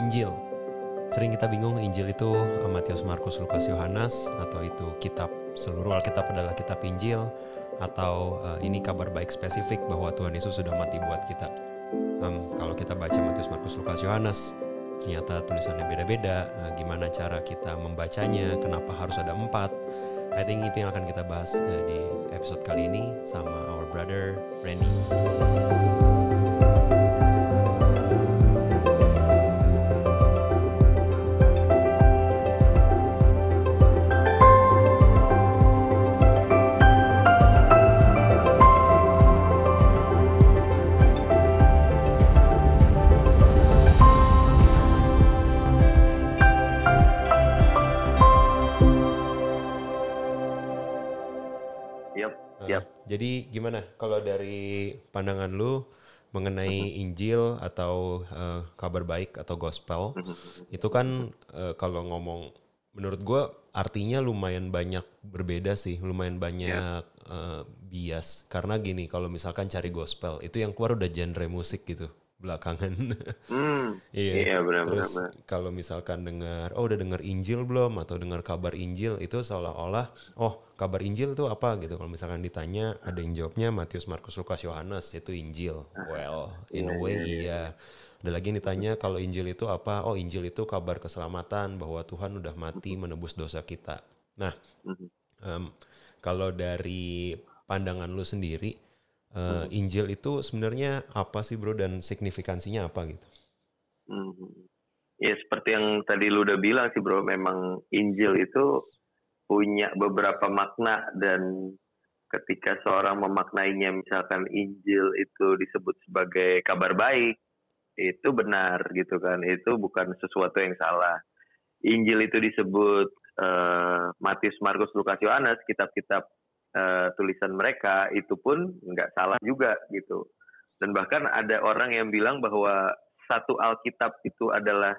Injil. Sering kita bingung Injil itu Matius, Markus, Lukas, Yohanes atau itu kitab seluruh Alkitab adalah kitab Injil atau uh, ini kabar baik spesifik bahwa Tuhan Yesus sudah mati buat kita. Um, kalau kita baca Matius, Markus, Lukas, Yohanes, ternyata tulisannya beda-beda. Uh, gimana cara kita membacanya? Kenapa harus ada empat? I think itu yang akan kita bahas uh, di episode kali ini sama our brother Randy. Pandangan lu mengenai Injil atau uh, kabar baik atau gospel itu kan uh, kalau ngomong menurut gue artinya lumayan banyak berbeda sih, lumayan banyak yeah. Ya. uh, bias karena gini kalau misalkan cari gospel itu yang keluar udah genre musik gitu belakangan. Hmm, iya, iya benar, Terus kalau misalkan dengar, oh udah dengar Injil belum atau dengar kabar Injil itu seolah-olah, oh kabar Injil itu apa gitu. Kalau misalkan ditanya, ada yang jawabnya Matius, Markus, Lukas, Yohanes itu Injil. Well, in a iya, way iya, iya. iya. Ada lagi yang ditanya kalau Injil itu apa? Oh Injil itu kabar keselamatan bahwa Tuhan udah mati menebus dosa kita. Nah, um, kalau dari pandangan lu sendiri, uh, Injil itu sebenarnya apa sih bro dan signifikansinya apa gitu? Hmm. Ya seperti yang tadi lu udah bilang sih bro, memang Injil itu punya beberapa makna dan ketika seorang memaknainya misalkan Injil itu disebut sebagai kabar baik, itu benar gitu kan, itu bukan sesuatu yang salah. Injil itu disebut uh, Matius, Markus, Lukas, Yohanes, kitab-kitab uh, tulisan mereka itu pun nggak salah juga gitu. Dan bahkan ada orang yang bilang bahwa satu Alkitab itu adalah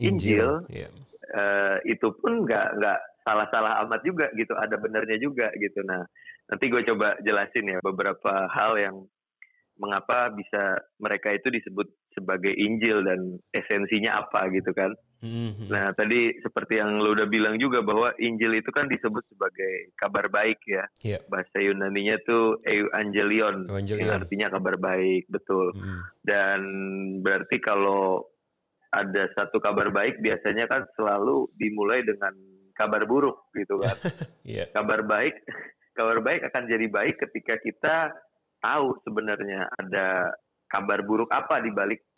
Injil, Injil yeah. uh, itu pun nggak nggak salah-salah amat juga gitu. Ada benarnya juga gitu. Nah nanti gue coba jelasin ya beberapa hal yang mengapa bisa mereka itu disebut sebagai Injil dan esensinya apa gitu kan. Mm-hmm. Nah tadi seperti yang lo udah bilang juga bahwa Injil itu kan disebut sebagai kabar baik ya. Yeah. Bahasa Yunani-nya tuh Evangelion, Evangelion, yang artinya kabar baik, betul. Mm. Dan berarti kalau ada satu kabar baik biasanya kan selalu dimulai dengan kabar buruk gitu kan. yeah. Kabar baik, kabar baik akan jadi baik ketika kita tahu sebenarnya ada kabar buruk apa di balik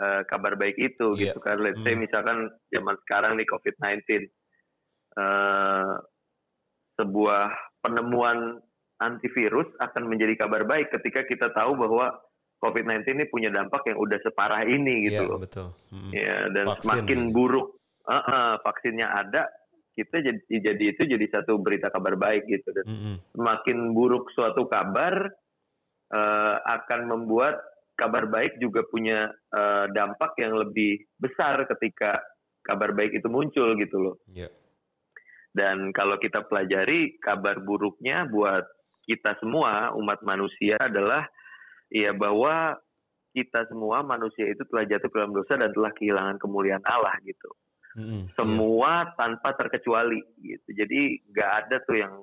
uh, kabar baik itu yeah. gitu kan. Let's say hmm. misalkan zaman sekarang nih COVID-19 uh, eh, sebuah penemuan antivirus akan menjadi kabar baik ketika kita tahu bahwa COVID-19 ini punya dampak yang udah separah ini gitu yeah, loh. betul. Hmm. Ya, dan Vaksin semakin buruk uh, uh, vaksinnya ada, kita jadi jadi itu jadi satu berita kabar baik gitu dan mm -hmm. semakin buruk suatu kabar uh, akan membuat kabar baik juga punya uh, dampak yang lebih besar ketika kabar baik itu muncul gitu loh. Yeah. Dan kalau kita pelajari kabar buruknya buat kita semua umat manusia adalah ya bahwa kita semua manusia itu telah jatuh ke dalam dosa dan telah kehilangan kemuliaan Allah gitu. Mm, semua yeah. tanpa terkecuali gitu. Jadi nggak ada tuh yang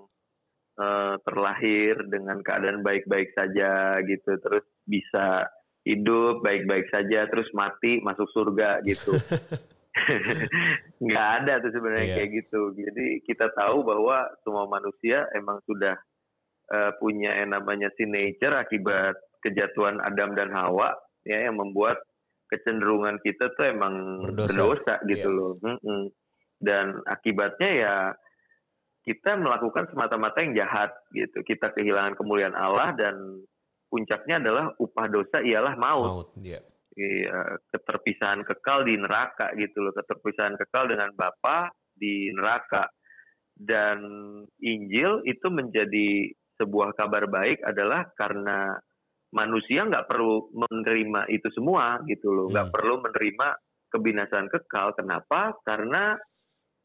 uh, terlahir dengan keadaan baik-baik saja gitu terus bisa hidup baik-baik saja terus mati masuk surga gitu nggak ada tuh sebenarnya yeah. kayak gitu jadi kita tahu bahwa semua manusia emang sudah uh, punya yang namanya sin nature akibat kejatuhan Adam dan Hawa ya yang membuat kecenderungan kita tuh emang berdosa, berdosa gitu yeah. loh mm -mm. dan akibatnya ya kita melakukan semata-mata yang jahat gitu. Kita kehilangan kemuliaan Allah dan puncaknya adalah upah dosa ialah maut. maut yeah. Iya, keterpisahan kekal di neraka gitu loh, keterpisahan kekal dengan Bapa di neraka. Dan Injil itu menjadi sebuah kabar baik adalah karena manusia nggak perlu menerima itu semua gitu loh, nggak hmm. perlu menerima kebinasaan kekal. Kenapa? Karena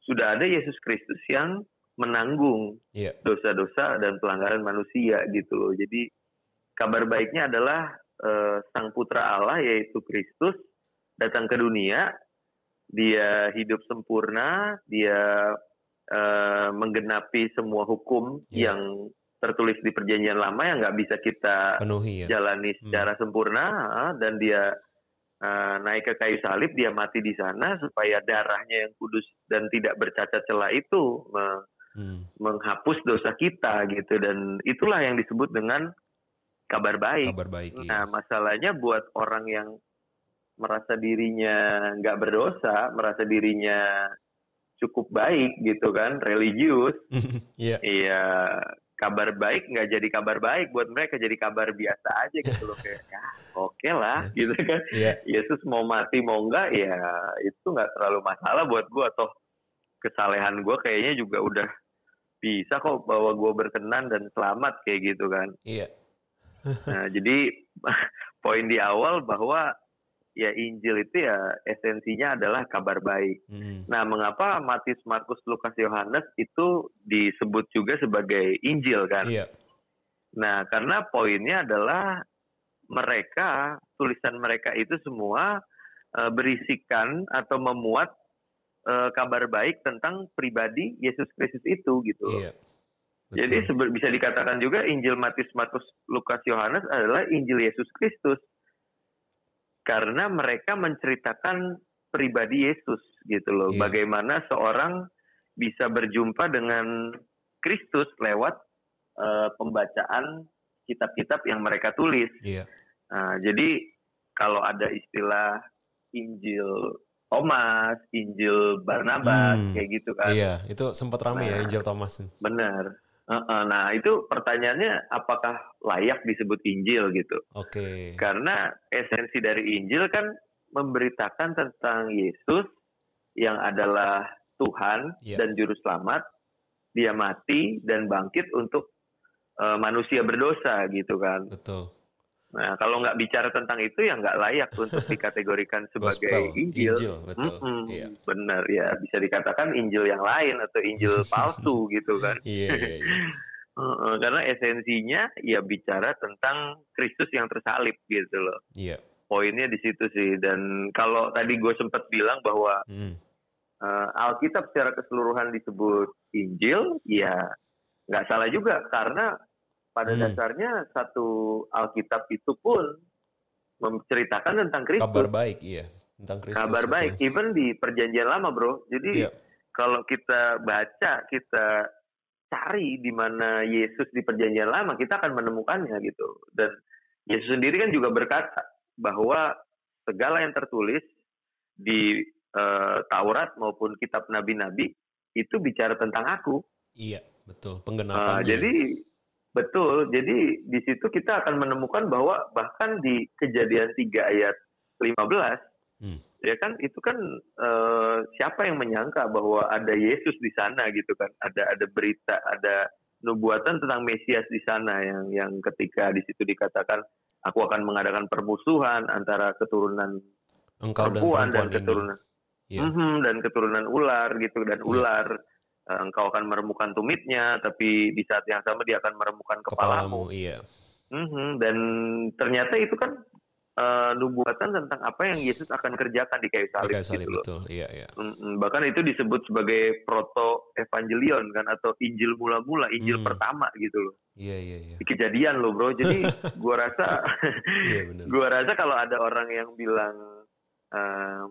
sudah ada Yesus Kristus yang menanggung yeah. dosa-dosa dan pelanggaran manusia gitu loh. Jadi kabar baiknya adalah uh, sang putra Allah yaitu Kristus datang ke dunia dia hidup sempurna, dia uh, menggenapi semua hukum yeah. yang tertulis di perjanjian lama yang nggak bisa kita penuhi ya. jalani hmm. secara hmm. sempurna dan dia uh, naik ke kayu salib dia mati di sana supaya darahnya yang kudus dan tidak bercacat celah itu me hmm. menghapus dosa kita gitu dan itulah yang disebut dengan kabar baik. Kabar baik. Iya. Nah masalahnya buat orang yang merasa dirinya nggak berdosa, merasa dirinya cukup baik gitu kan, religius. Iya. yeah. Iya, kabar baik nggak jadi kabar baik buat mereka jadi kabar biasa aja gitu loh kayak ya oke okay lah iya. gitu kan yeah. Yesus mau mati mau enggak ya itu nggak terlalu masalah buat gue atau kesalehan gue kayaknya juga udah bisa kok bahwa gue berkenan dan selamat kayak gitu kan iya yeah. Nah jadi poin di awal bahwa ya Injil itu ya esensinya adalah kabar baik. Hmm. Nah, mengapa Matius, Markus, Lukas, Yohanes itu disebut juga sebagai Injil kan? Iya. Nah, karena poinnya adalah mereka tulisan mereka itu semua uh, berisikan atau memuat uh, kabar baik tentang pribadi Yesus Kristus itu gitu. Iya. Jadi bisa dikatakan juga Injil Matius, Markus, Lukas, Yohanes adalah Injil Yesus Kristus karena mereka menceritakan pribadi Yesus gitu loh. Yeah. Bagaimana seorang bisa berjumpa dengan Kristus lewat uh, pembacaan kitab-kitab yang mereka tulis. Yeah. Nah, jadi kalau ada istilah Injil Thomas, Injil Barnabas, hmm, kayak gitu kan. Iya, itu sempat ramai ya, nah, ya Injil Thomas. Benar. Nah itu pertanyaannya apakah layak disebut Injil gitu? Oke. Okay. Karena esensi dari Injil kan memberitakan tentang Yesus yang adalah Tuhan yeah. dan Juru Selamat. Dia mati dan bangkit untuk uh, manusia berdosa gitu kan. Betul. Nah, kalau nggak bicara tentang itu ya nggak layak untuk dikategorikan sebagai Gospel, Injil. Injil betul. Mm -hmm, iya. Benar ya, bisa dikatakan Injil yang lain atau Injil palsu gitu kan. Iya, iya, iya. Karena esensinya ya bicara tentang Kristus yang tersalib gitu loh. Iya. Poinnya di situ sih. Dan kalau tadi gue sempat bilang bahwa hmm. uh, Alkitab secara keseluruhan disebut Injil, ya nggak salah juga karena pada hmm. dasarnya satu Alkitab itu pun menceritakan tentang Kristus. Kabar baik, iya. Tentang Kristus. Kabar betul. baik, even di perjanjian lama bro. Jadi iya. kalau kita baca, kita cari di mana Yesus di perjanjian lama, kita akan menemukannya gitu. Dan Yesus sendiri kan juga berkata bahwa segala yang tertulis di uh, Taurat maupun kitab nabi-nabi itu bicara tentang aku. Iya, betul. Penggenapannya. Uh, jadi Betul. Jadi di situ kita akan menemukan bahwa bahkan di Kejadian 3 ayat 15 hmm. ya kan itu kan uh, siapa yang menyangka bahwa ada Yesus di sana gitu kan. Ada ada berita, ada nubuatan tentang Mesias di sana yang yang ketika di situ dikatakan aku akan mengadakan permusuhan antara keturunan Engkau perempuan dan, dan keturunan yeah. mm -hmm, dan keturunan ular gitu dan yeah. ular engkau akan meremukan tumitnya, tapi di saat yang sama dia akan meremukan kepalamu. kepalamu iya. Mm-hmm. Dan ternyata itu kan uh, nubuatan tentang apa yang Yesus akan kerjakan di kayu salib. Di kayu salib gitu betul, iya iya. Mm-hmm. Bahkan itu disebut sebagai proto evangelion kan atau Injil mula-mula, Injil hmm. pertama gitu loh. Iya iya iya. Di kejadian loh bro. Jadi gua rasa, iya, gua rasa kalau ada orang yang bilang uh,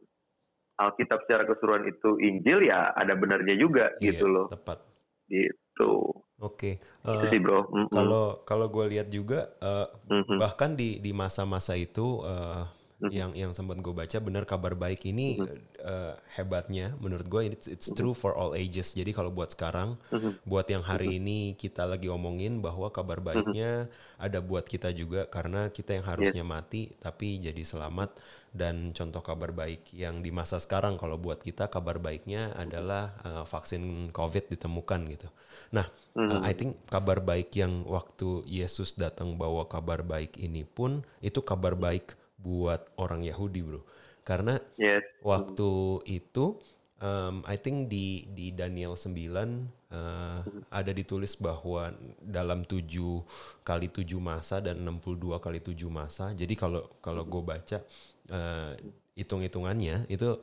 Alkitab secara keseluruhan itu Injil ya ada benarnya juga iya, gitu loh. Tepat. Gitu. Oke. Okay. Uh, sih bro. Mm -mm. Kalau kalau gue lihat juga uh, mm -hmm. bahkan di di masa-masa itu uh, mm-hmm. yang yang sempat gue baca benar kabar baik ini mm-hmm. uh, hebatnya menurut gue it's it's mm-hmm. true for all ages. Jadi kalau buat sekarang, mm-hmm. buat yang hari mm-hmm. ini kita lagi omongin bahwa kabar baiknya mm-hmm. ada buat kita juga karena kita yang harusnya yeah. mati tapi jadi selamat dan contoh kabar baik yang di masa sekarang kalau buat kita kabar baiknya adalah uh, vaksin COVID ditemukan gitu. Nah, mm. uh, I think kabar baik yang waktu Yesus datang bawa kabar baik ini pun itu kabar baik buat orang Yahudi, bro. Karena yes. waktu itu, um, I think di di Daniel 9 uh, ada ditulis bahwa dalam tujuh kali tujuh masa dan 62 kali tujuh masa. Jadi kalau kalau gue baca uh, hitung-hitungannya itu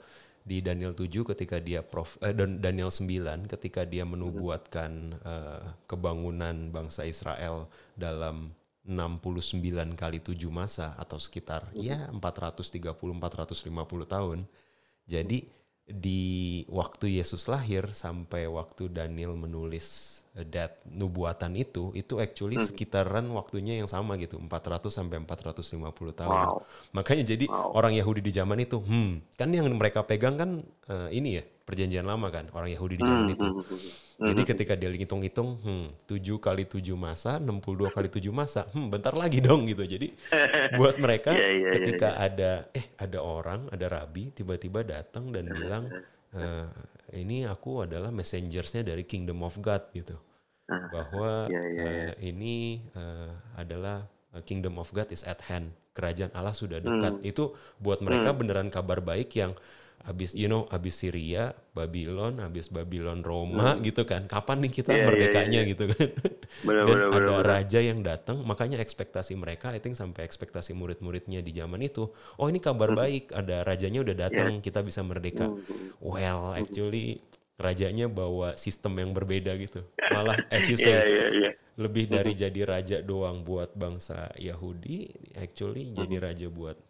di Daniel 7 ketika dia prof eh, dan Daniel 9 ketika dia menubuatkan eh, kebangunan bangsa Israel dalam 69 kali 7 masa atau sekitar ya 430 450 tahun. Jadi di waktu Yesus lahir sampai waktu Daniel menulis that nubuatan itu itu actually Hmm. sekitaran waktunya yang sama gitu 400 sampai 450 tahun. Wow. Makanya jadi Wow. orang Yahudi di zaman itu, hmm, kan yang mereka pegang kan eh, ini ya perjanjian lama kan orang Yahudi di zaman Hmm, itu. hmm, hmm, hmm. Jadi ketika dia hitung-hitung, hmm, 7 kali 7 masa, 62 kali 7 masa, hmm, bentar lagi dong gitu. Jadi buat mereka Iya, iya, iya, ketika ada eh ada orang, ada rabi tiba-tiba datang dan bilang eh, ini aku adalah messengersnya dari Kingdom of God gitu. Bahwa Iya, iya, eh, ini eh, adalah eh, Kingdom of God is at hand. Kerajaan Allah sudah dekat. Itu buat mereka beneran kabar baik yang habis you know habis Syria, Babylon, habis Babylon Roma gitu kan. Kapan nih kita Iya, iya, merdekanya iya. gitu kan. Benar, Dan benar, ada benar. raja yang datang, makanya ekspektasi mereka I think sampai ekspektasi murid-muridnya di zaman itu, oh ini kabar Hmm. baik, ada rajanya udah datang, kita bisa merdeka. Hmm. Well, actually rajanya bawa sistem yang berbeda gitu. Malah as you Iya, say, iya, iya. lebih dari jadi raja doang buat bangsa Yahudi, actually Hmm. jadi raja buat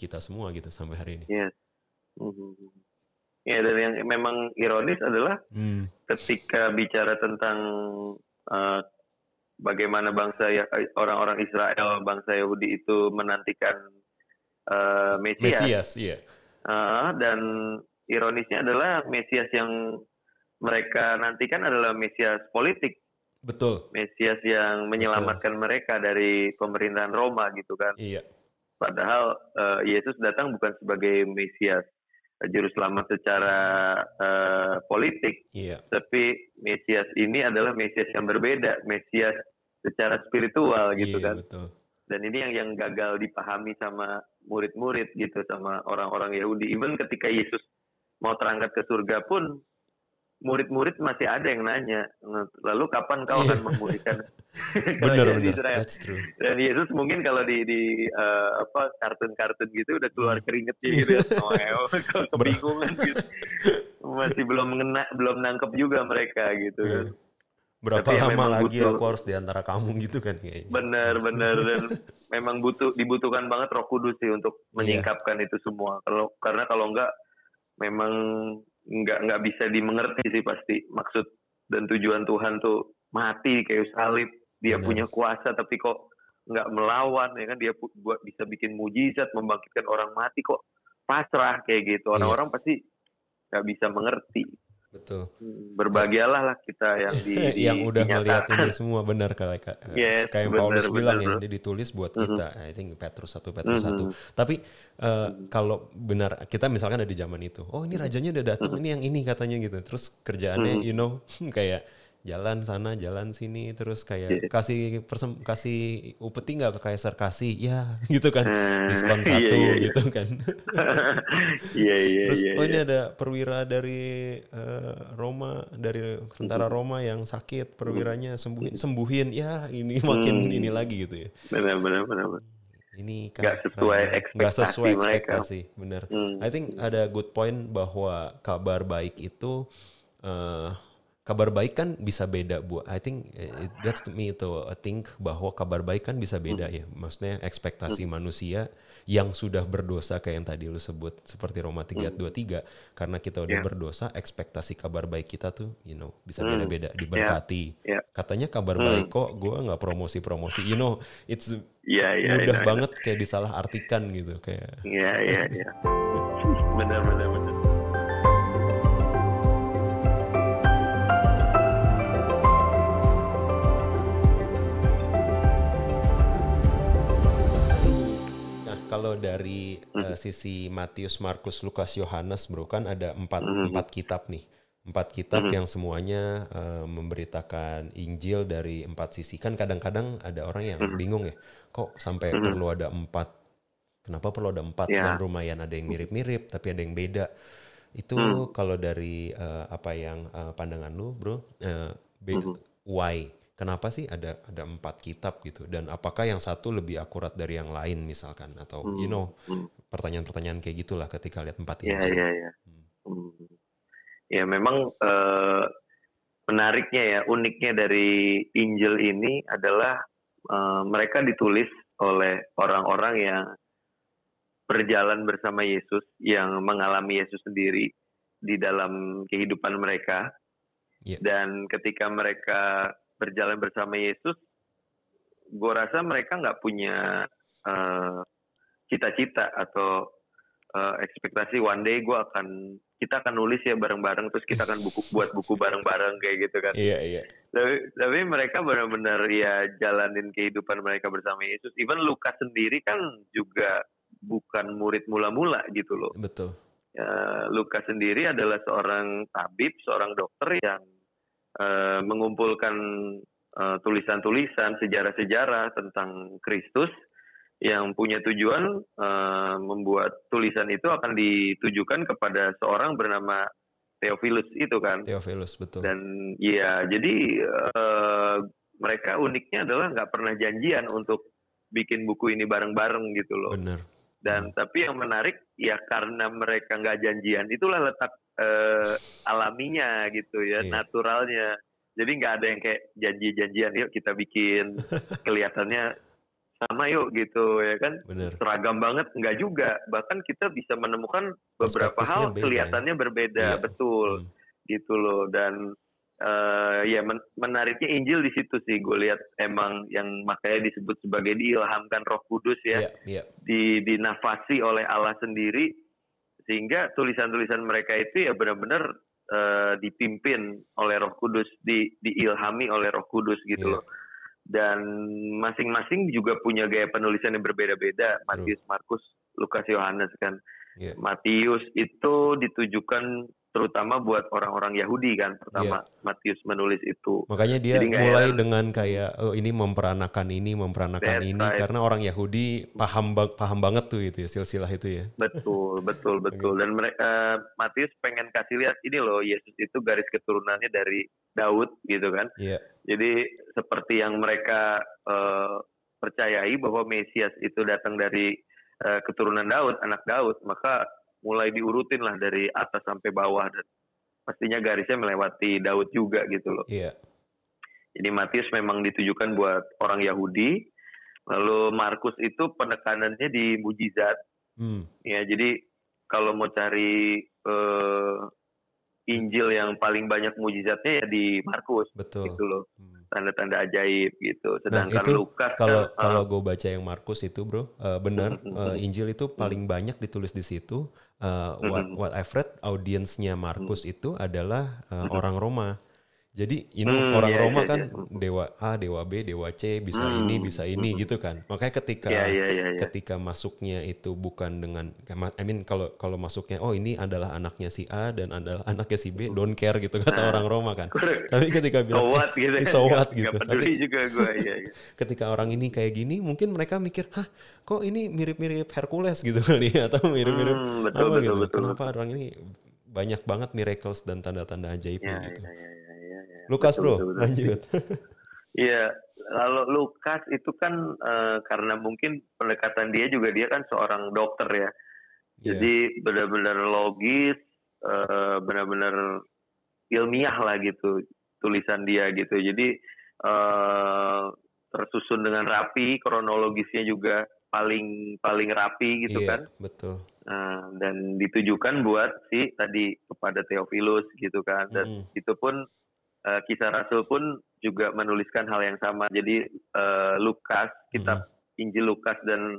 kita semua gitu sampai hari ini. Iya. Mhm. Ya dan yang memang ironis adalah Hmm. ketika bicara tentang eh, bagaimana bangsa ya orang-orang Israel, bangsa Yahudi itu menantikan eh, Mesias, Mesias, iya. Eh, dan ironisnya adalah Mesias yang mereka nantikan adalah Mesias politik, Betul. Mesias yang menyelamatkan mereka dari pemerintahan Roma gitu kan. Iya. Padahal eh, Yesus datang bukan sebagai Mesias eh, juru selamat secara eh, politik, Iya. tapi Mesias ini adalah Mesias yang berbeda, Mesias secara spiritual gitu iya, kan. betul. Dan ini yang yang gagal dipahami sama murid-murid gitu sama orang-orang Yahudi. Even ketika Yesus mau terangkat ke surga pun murid-murid masih ada yang nanya, lalu kapan kau akan memulihkan Bener kerajaan bener. Israel? That's true. Dan Yesus mungkin kalau di di eh, apa kartun-kartun gitu udah keluar Hmm. keringetnya gitu ya. Oh, kalau kebingungan gitu. Masih belum mengena, belum nangkep juga mereka gitu. Iya. Berapa Tapi ya lama lagi butuh- aku harus di antara kamu gitu kan kayaknya. Benar, benar dan memang butuh dibutuhkan banget Roh Kudus sih untuk Iya. menyingkapkan itu semua. Kalau karena kalau enggak memang enggak enggak bisa dimengerti sih pasti maksud dan tujuan Tuhan tuh mati kayak salib. Dia Benar. punya kuasa tapi kok nggak melawan ya kan dia buat bisa bikin mujizat membangkitkan orang mati kok pasrah kayak Iya. gitu. Orang-orang pasti nggak bisa mengerti. Betul. Berbahagialah lah kita yang di, di- yang udah melihat ini semua benar kayak kayak Yes, kayak yang Paulus bilang ya dia ditulis buat Mhm. kita. I think Petrus 1 Petrus Mhm. 1 tapi eh, kalau benar kita misalkan ada di zaman itu oh ini rajanya udah datang ini yang ini katanya gitu. Terus kerjaannya Mhm. you know kayak jalan sana jalan sini terus kayak Iya. kasih persem, kasih upeti nggak ke kaisar kasih ya gitu kan Eh, diskon iya, satu iya, iya. gitu kan Iya iya Terus iya. oh ini iya. ada perwira dari eh, Roma dari tentara Roma yang sakit perwiranya sembuhin sembuhin ya ini makin Hmm. ini lagi gitu ya. Benar benar benar. benar. Ini Nggak sesuai nggak ekspektasi sesuai mereka. ekspektasi benar. Hmm. I think ada good point bahwa kabar baik itu eh, kabar baik kan bisa beda bu. I think eh, it gets to me to think bahwa kabar baik kan bisa beda Hmm. ya. Maksudnya ekspektasi manusia yang sudah berdosa kayak yang tadi lu sebut seperti Roma 3:23 karena kita udah Yeah. berdosa ekspektasi kabar baik kita tuh you know bisa Hmm. beda-beda diberkati. Yeah. Katanya kabar Hmm. baik kok gua nggak promosi-promosi. You know it's Iya iya. mudah iya, banget kayak disalah artikan gitu kayak Iya iya iya. Benar kalau dari Hmm. eh, sisi Matius, Markus, Lukas, Yohanes, bro, kan ada empat, Hmm. empat kitab nih. Empat kitab yang semuanya eh, memberitakan Injil dari empat sisi. Kan kadang-kadang ada orang yang Hmm. bingung ya, kok sampai perlu ada empat? Kenapa perlu ada empat? Ya. Dan lumayan ada yang mirip-mirip, tapi ada yang beda. Itu Hmm. kalau dari eh, apa yang eh, pandangan lu, bro, eh, Hmm. why? Kenapa sih ada ada empat kitab gitu? Dan apakah yang satu lebih akurat dari yang lain misalkan? Atau you know Hmm. pertanyaan-pertanyaan kayak gitulah ketika lihat empat Iya Injil. iya iya. Hmm. Ya memang uh, menariknya ya, uniknya dari Injil ini adalah uh, mereka ditulis oleh orang-orang yang berjalan bersama Yesus, yang mengalami Yesus sendiri di dalam kehidupan mereka. Yeah. Dan ketika mereka berjalan bersama Yesus, gue rasa mereka nggak punya cita cita-cita atau uh, ekspektasi one day gue akan kita akan nulis ya bareng-bareng terus kita akan buku buat buku bareng-bareng kayak gitu kan. Iya iya. Tapi tapi mereka benar-benar ya jalanin kehidupan mereka bersama Yesus. Even Lukas sendiri kan juga bukan murid mula-mula gitu loh. Betul. Ya, Lukas sendiri adalah seorang tabib, seorang dokter yang uh, mengumpulkan eh, tulisan-tulisan, sejarah-sejarah tentang Kristus yang punya tujuan uh, membuat tulisan itu akan ditujukan kepada seorang bernama Theophilus itu kan. Theophilus betul. Dan ya jadi uh, mereka uniknya adalah nggak pernah janjian untuk bikin buku ini bareng-bareng gitu loh. Benar. Dan hmm. tapi yang menarik ya karena mereka nggak janjian itulah letak uh, alaminya gitu ya, yeah. naturalnya. Jadi nggak ada yang kayak janji-janjian yuk kita bikin kelihatannya sama yuk gitu ya kan Bener. seragam banget nggak juga bahkan kita bisa menemukan beberapa hal beda, ya. kelihatannya ya? berbeda iya. betul hmm. gitu loh dan uh, ya men menariknya Injil di situ sih gue lihat emang yang makanya disebut sebagai diilhamkan Roh Kudus ya yeah, yeah. di dinafasi oleh Allah sendiri sehingga tulisan-tulisan mereka itu ya benar-benar uh, dipimpin oleh Roh Kudus di diilhami oleh Roh Kudus gitu yeah. loh dan masing-masing juga punya gaya penulisan yang berbeda-beda. Matius, Markus, Lukas, Yohanes kan. Yeah. Matius itu ditujukan terutama buat orang-orang Yahudi kan pertama yeah. Matius menulis itu. Makanya dia Jadi mulai dengan kayak oh ini memperanakan ini memperanakan ini right. karena orang Yahudi paham paham banget tuh itu ya silsilah itu ya. Betul betul betul okay. dan mereka uh, Matius pengen kasih lihat ini loh Yesus itu garis keturunannya dari Daud gitu kan. Yeah. Jadi seperti yang mereka uh, percayai bahwa Mesias itu datang dari uh, keturunan Daud anak Daud maka mulai diurutin lah dari atas sampai bawah dan pastinya garisnya melewati Daud juga gitu loh. Iya. Jadi Matius memang ditujukan buat orang Yahudi, lalu Markus itu penekanannya di mujizat. Hmm. Ya, jadi kalau mau cari uh, Injil yang paling banyak mujizatnya ya di Markus, Betul. gitu loh. Hmm tanda-tanda ajaib gitu. Nah, Sedangkan nah, itu Lukas kalau kan, kalau uh, gue baca yang Markus itu, bro, uh, benar uh, Injil itu paling banyak ditulis di situ. Uh, what what I've read, audiensnya Markus itu adalah uh, orang Roma. Jadi you know, hmm, orang yeah, Roma yeah, kan yeah. dewa A, dewa B, dewa C, bisa hmm, ini, bisa ini hmm. gitu kan. Makanya ketika yeah, yeah, yeah, yeah. ketika masuknya itu bukan dengan I mean kalau kalau masuknya oh ini adalah anaknya si A dan adalah anaknya si B, don't care gitu kata nah, orang Roma kan. Tapi ketika bilang so what gitu, eh, so what, gitu. Gak peduli Tapi, juga gue ya, ya. Ketika orang ini kayak gini, mungkin mereka mikir, "Hah, kok ini mirip-mirip Hercules gitu kali ya atau mirip-mirip hmm, betul, apa betul, gitu. Betul, Kenapa betul. orang ini banyak banget miracles dan tanda-tanda ajaibnya ya, gitu. Ya, ya, ya Lukas bro, betul, betul. lanjut. Iya, lalu Lukas itu kan uh, karena mungkin pendekatan dia juga dia kan seorang dokter ya. Yeah. Jadi benar-benar logis, uh, benar-benar ilmiah lah gitu tulisan dia gitu. Jadi uh, tersusun dengan rapi, kronologisnya juga paling paling rapi gitu yeah, kan. Betul. Nah, dan ditujukan buat si tadi kepada Theophilus gitu kan. Dan mm. itu pun uh, kisah Rasul pun juga menuliskan hal yang sama. Jadi uh, Lukas, kitab hmm. Injil Lukas dan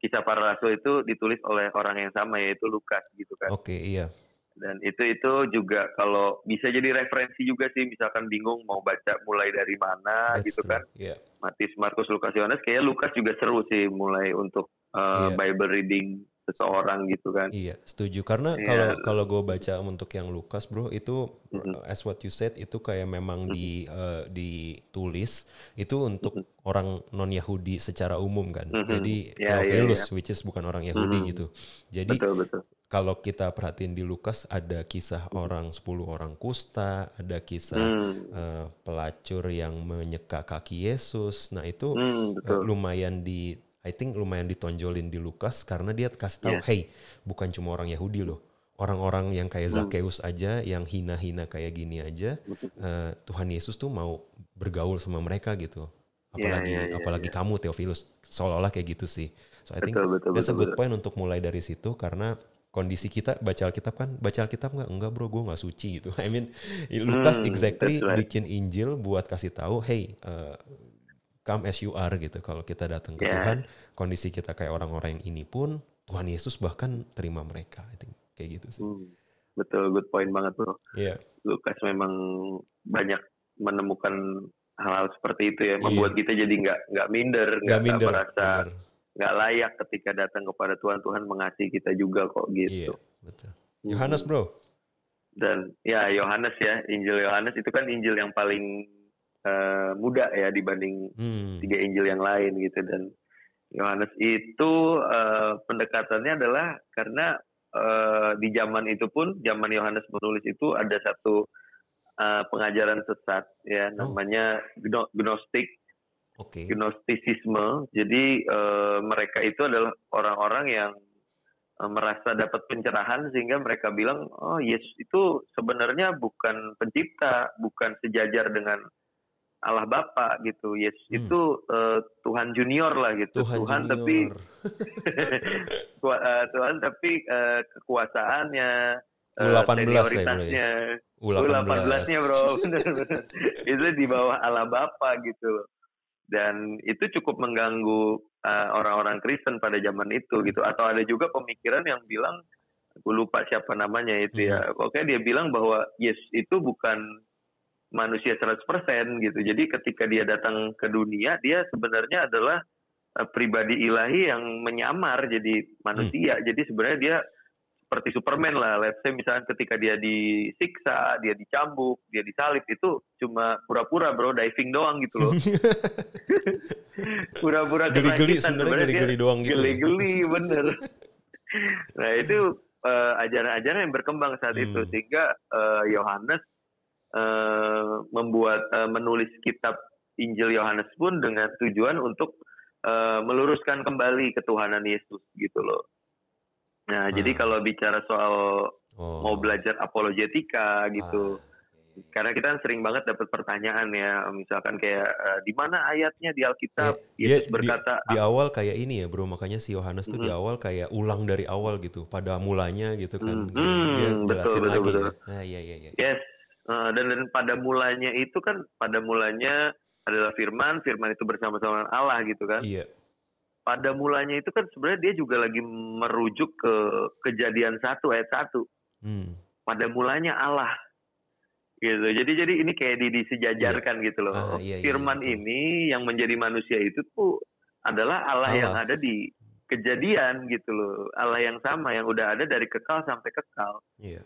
kisah para rasul itu ditulis oleh orang yang sama yaitu Lukas gitu kan. Oke, okay, iya. Dan itu itu juga kalau bisa jadi referensi juga sih misalkan bingung mau baca mulai dari mana That's gitu true. kan. Yeah. Matius, Markus, Lukas, Yohanes kayaknya Lukas juga seru sih mulai untuk uh, yeah. Bible reading seseorang gitu kan. Iya, setuju. Karena iya. kalau kalau gue baca untuk yang Lukas, bro, itu mm-hmm. as what you said itu kayak memang mm-hmm. di uh, ditulis itu untuk mm-hmm. orang non Yahudi secara umum kan. Mm-hmm. Jadi yeah, Theophilus, yeah, yeah. which is bukan orang Yahudi mm-hmm. gitu. Jadi betul, betul. kalau kita perhatiin di Lukas ada kisah mm-hmm. orang 10 orang kusta, ada kisah mm. uh, pelacur yang menyeka kaki Yesus. Nah itu mm, uh, lumayan di I think lumayan ditonjolin di Lukas karena dia kasih tahu, yeah. hey, bukan cuma orang Yahudi loh, orang-orang yang kayak Zakheus aja, yang hina-hina kayak gini aja, uh, Tuhan Yesus tuh mau bergaul sama mereka gitu. Apalagi Iya, iya, iya, apalagi kamu Theophilus, seolah-olah kayak gitu sih. So I think Betul, betul, that's a betul, good point untuk mulai dari situ karena kondisi kita baca Alkitab kan baca Alkitab nggak enggak bro gue nggak suci gitu I mean Lukas Hmm, exactly right. bikin Injil buat kasih tahu hey uh, come as you are gitu kalau kita datang ke Yeah. Tuhan kondisi kita kayak orang-orang yang ini pun Tuhan Yesus bahkan terima mereka I think kayak gitu sih Hmm, betul, good point banget bro. Iya Lukas memang banyak menemukan hal-hal seperti itu ya, membuat kita jadi nggak nggak minder, nggak merasa nggak layak ketika datang kepada Tuhan. Tuhan mengasihi kita juga kok iya gitu. betul Hmm. Yohanes bro Dan ya Yohanes ya, Injil Yohanes itu kan Injil yang paling eh, muda ya dibanding hmm. tiga Injil yang lain gitu dan Yohanes itu eh, pendekatannya adalah karena eh, di zaman itu pun zaman Yohanes menulis itu ada satu eh, pengajaran sesat ya Oh. namanya gno- gnostik oke gnostisisme jadi eh, mereka itu adalah orang-orang yang merasa dapat pencerahan sehingga mereka bilang oh Yesus itu sebenarnya bukan pencipta bukan sejajar dengan Allah Bapa gitu Yesus Hmm. itu eh, Tuhan junior lah gitu Tuhan, tapi junior. Tua- eh, Tuhan tapi eh, kekuasaannya eh, U18 ya, bro, ya? senioritasnya U18 U18-nya bro, bener-bener. itu di bawah Allah Bapa gitu loh. Dan itu cukup mengganggu uh, orang-orang Kristen pada zaman itu gitu. Atau ada juga pemikiran yang bilang, gue lupa siapa namanya itu ya. Pokoknya dia bilang bahwa Yesus itu bukan manusia 100% gitu. Jadi ketika dia datang ke dunia, dia sebenarnya adalah uh, pribadi ilahi yang menyamar jadi manusia. Jadi sebenarnya dia seperti Superman lah. Let's say misalnya ketika dia disiksa, dia dicambuk, dia disalib itu cuma pura-pura bro, diving doang gitu loh. pura-pura Geli-geli, sebenarnya geli-geli doang gitu. Geli-geli bener. nah itu eh, ajaran-ajaran yang berkembang saat Hmm. itu sehingga eh, Yohanes eh, membuat eh, menulis kitab Injil Yohanes pun dengan tujuan untuk eh, meluruskan kembali ketuhanan Yesus gitu loh. Nah, Ah. jadi kalau bicara soal Oh. mau belajar apologetika gitu, Ah, karena kita kan sering banget dapat pertanyaan ya, misalkan kayak eh, di mana ayatnya di Alkitab Iya, Yesus dia berkata di awal kayak ini ya bro makanya si Yohanes tuh di Mhm. awal kayak ulang dari awal gitu pada mulanya gitu kan Hmm, dia hmm, jelasin betul, betul, lagi betul. ya ah iya iya iya Yes, Eh, dan dan pada mulanya itu kan pada mulanya adalah firman, firman itu bersama-sama dengan Allah gitu kan. iya Pada mulanya itu kan sebenarnya dia juga lagi merujuk ke kejadian satu ayat satu. hmm. Pada mulanya Allah gitu. Jadi jadi ini kayak di, disejajarkan gitu loh. Ah, iya, iya, firman iya, ini yang menjadi manusia itu tuh adalah Allah, yang Allah. ada di kejadian gitu loh. Allah yang sama yang udah ada dari kekal sampai kekal. iya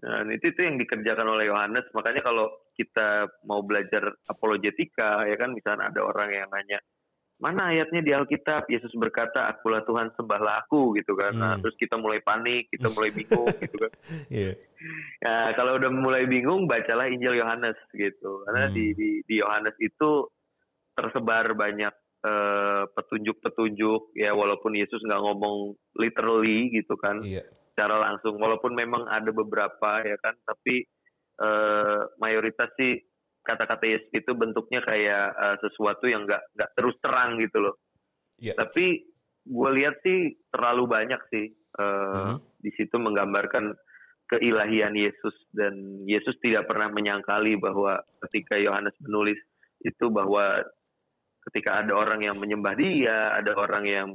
Dan itu itu yang dikerjakan oleh Yohanes. Makanya kalau kita mau belajar apologetika, ya kan, misalnya ada orang yang nanya, mana ayatnya di Alkitab? Yesus berkata, akulah Tuhan, sembahlah aku, gitu kan. Nah, Hmm. terus kita mulai panik, kita mulai bingung, gitu kan. iya Nah, kalau udah mulai bingung, bacalah Injil Yohanes, gitu. Karena Hmm. di di di Yohanes itu tersebar banyak eh, petunjuk-petunjuk, ya walaupun Yesus nggak ngomong literally, gitu kan iya secara langsung walaupun memang ada beberapa ya kan tapi eh, mayoritas sih kata-kata Yesus itu bentuknya kayak eh, sesuatu yang nggak nggak terus terang gitu loh Iya. tapi gue lihat sih terlalu banyak sih eh, Mhm. di situ menggambarkan keilahian Yesus dan Yesus tidak pernah menyangkali bahwa ketika Yohanes menulis itu bahwa ketika ada orang yang menyembah dia ada orang yang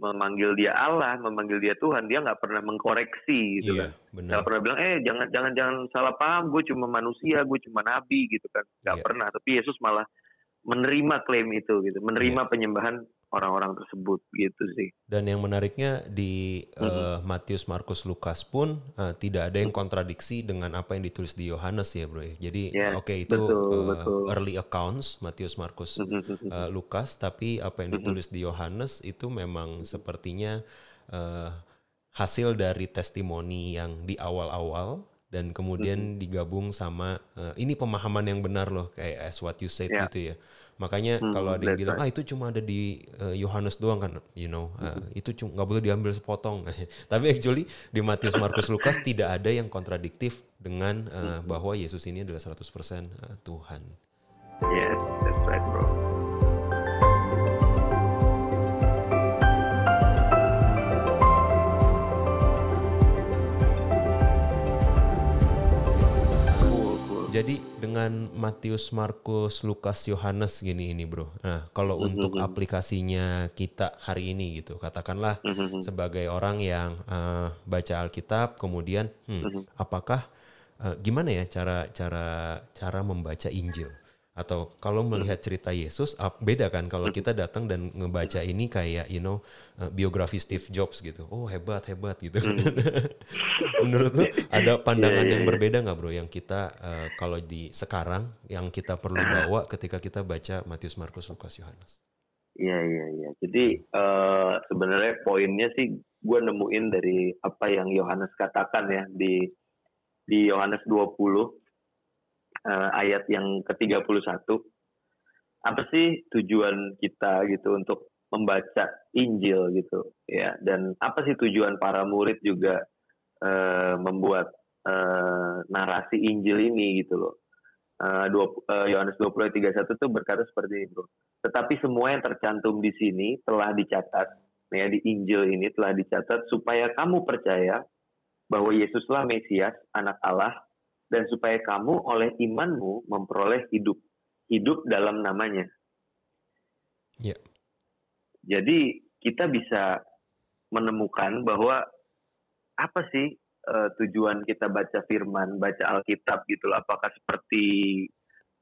memanggil dia Allah, memanggil dia Tuhan, dia nggak pernah mengkoreksi gitu iya kan. Nggak pernah bilang, eh jangan jangan jangan salah paham, gue cuma manusia, gue cuma nabi gitu kan. Nggak Iya. pernah. Tapi Yesus malah menerima klaim itu gitu, menerima Iya. penyembahan orang-orang tersebut gitu sih. dan yang menariknya di eh, Mhm. Matius Markus Lukas pun eh, tidak ada yang kontradiksi dengan apa yang ditulis di Yohanes ya bro ya jadi Ya, oke itu betul, eh, betul. early accounts Matius Markus uh, Lukas, tapi apa yang ditulis di Yohanes itu memang sepertinya uh, hasil dari testimoni yang di awal-awal dan kemudian digabung sama uh, ini pemahaman yang benar loh kayak as what you said Ya. gitu ya. Makanya Hmm, kalau ada yang bilang right. ah itu cuma ada di eh, Yohanes doang kan, you know, eh, itu cuma nggak boleh diambil sepotong. Tapi actually di Matius, Markus, Lukas tidak ada yang kontradiktif dengan eh, bahwa Yesus ini adalah 100% eh, Tuhan. Yes, that's right, bro. Jadi dengan Matius, Markus, Lukas, Yohanes gini ini bro. Nah kalau untuk aplikasinya kita hari ini gitu, katakanlah Mhm. sebagai orang yang eh, baca Alkitab, kemudian hmm, apakah eh, gimana ya cara cara cara membaca Injil? Atau kalau melihat cerita Yesus, beda kan kalau kita datang dan ngebaca ini kayak you know eh, biografi Steve Jobs gitu. Oh hebat hebat gitu. Menurut lu ada pandangan yang berbeda nggak bro yang kita eh, kalau di sekarang yang kita perlu bawa ketika kita baca Matius, Markus, Lukas, Yohanes? Iya iya iya. Jadi eh, sebenarnya poinnya sih gue nemuin dari apa yang Yohanes katakan ya di di Yohanes 20 eh, ayat yang ke-31. Apa sih tujuan kita gitu untuk membaca Injil gitu ya dan apa sih tujuan para murid juga eh, membuat eh, narasi Injil ini gitu loh. Yohanes 20 ayat 31 tuh berkata seperti Bro. Tetapi semua yang tercantum di sini telah dicatat, ya di Injil ini telah dicatat supaya kamu percaya bahwa Yesuslah Mesias, Anak Allah, dan supaya kamu oleh imanmu memperoleh hidup, hidup dalam namanya. Ya. Jadi kita bisa menemukan bahwa apa sih eh, tujuan kita baca Firman, baca Alkitab gitu loh. Apakah seperti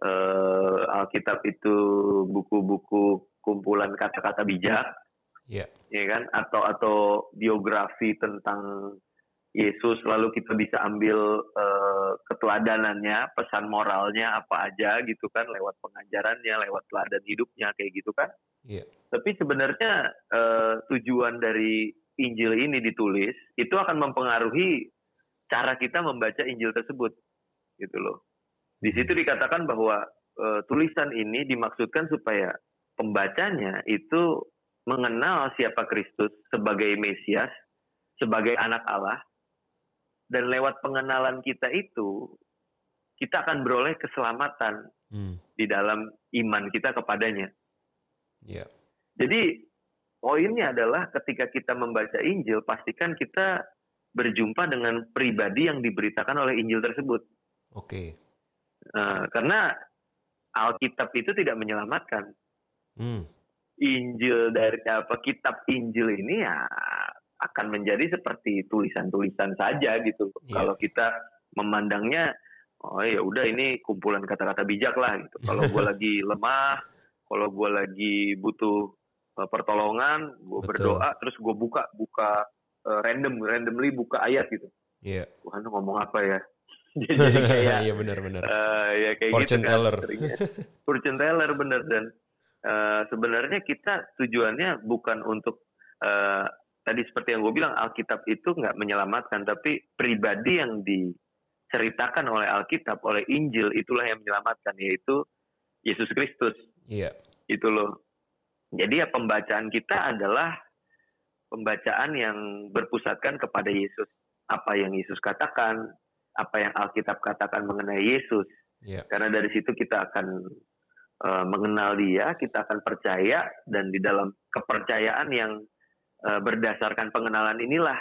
eh, Alkitab itu buku-buku kumpulan kata-kata bijak, Ya. ya kan? Atau atau biografi tentang Yesus, lalu kita bisa ambil eh, keteladanannya, pesan moralnya apa aja gitu kan, lewat pengajarannya, lewat teladan hidupnya kayak gitu kan? Iya. Tapi sebenarnya eh, tujuan dari Injil ini ditulis itu akan mempengaruhi cara kita membaca Injil tersebut, gitu loh. Di situ dikatakan bahwa eh, tulisan ini dimaksudkan supaya pembacanya itu mengenal siapa Kristus sebagai Mesias, sebagai anak Allah, dan lewat pengenalan kita itu kita akan beroleh keselamatan Hmm. di dalam iman kita kepadanya. Ya. Jadi poinnya adalah ketika kita membaca Injil, pastikan kita berjumpa dengan pribadi yang diberitakan oleh Injil tersebut. Oke. Eh, karena Alkitab itu tidak menyelamatkan. Hmm. Injil dari apa kitab Injil ini ya akan menjadi seperti tulisan-tulisan saja gitu. Iya. Kalau kita memandangnya oh ya udah ini kumpulan kata-kata bijak lah gitu. Kalau gue lagi lemah, kalau gue lagi butuh eh, pertolongan, gue berdoa terus gue buka buka eh, random randomly buka ayat gitu. Iya. Tuhan tuh ngomong apa ya? Jadi kayak Iya benar-benar. Eh, ya kayak Fortune gitu kan, teller. seringnya. Fortune teller bener dan eh, sebenarnya kita tujuannya bukan untuk eh, tadi seperti yang gue bilang Alkitab itu nggak menyelamatkan tapi pribadi yang diceritakan oleh Alkitab oleh Injil itulah yang menyelamatkan yaitu Yesus Kristus Iya. itu loh. Jadi ya pembacaan kita adalah pembacaan yang berpusatkan kepada Yesus. Apa yang Yesus katakan, apa yang Alkitab katakan mengenai Yesus. Iya. Karena dari situ kita akan eh, mengenal dia, kita akan percaya dan di dalam kepercayaan yang eh, berdasarkan pengenalan inilah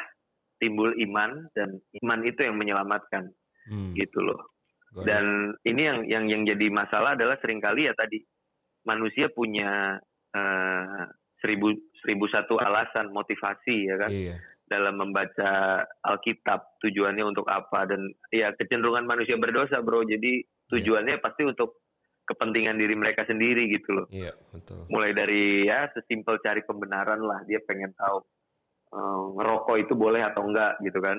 timbul iman dan iman itu yang menyelamatkan Hmm. gitu loh. Dan ini yang yang yang jadi masalah adalah sering kali ya tadi manusia punya eh, seribu seribu satu alasan motivasi ya kan Iya. dalam membaca Alkitab tujuannya untuk apa dan ya kecenderungan manusia berdosa bro jadi tujuannya pasti untuk kepentingan diri mereka sendiri gitu loh Iya, betul. mulai dari ya sesimpel cari pembenaran lah dia pengen tahu eh, ngerokok itu boleh atau enggak gitu kan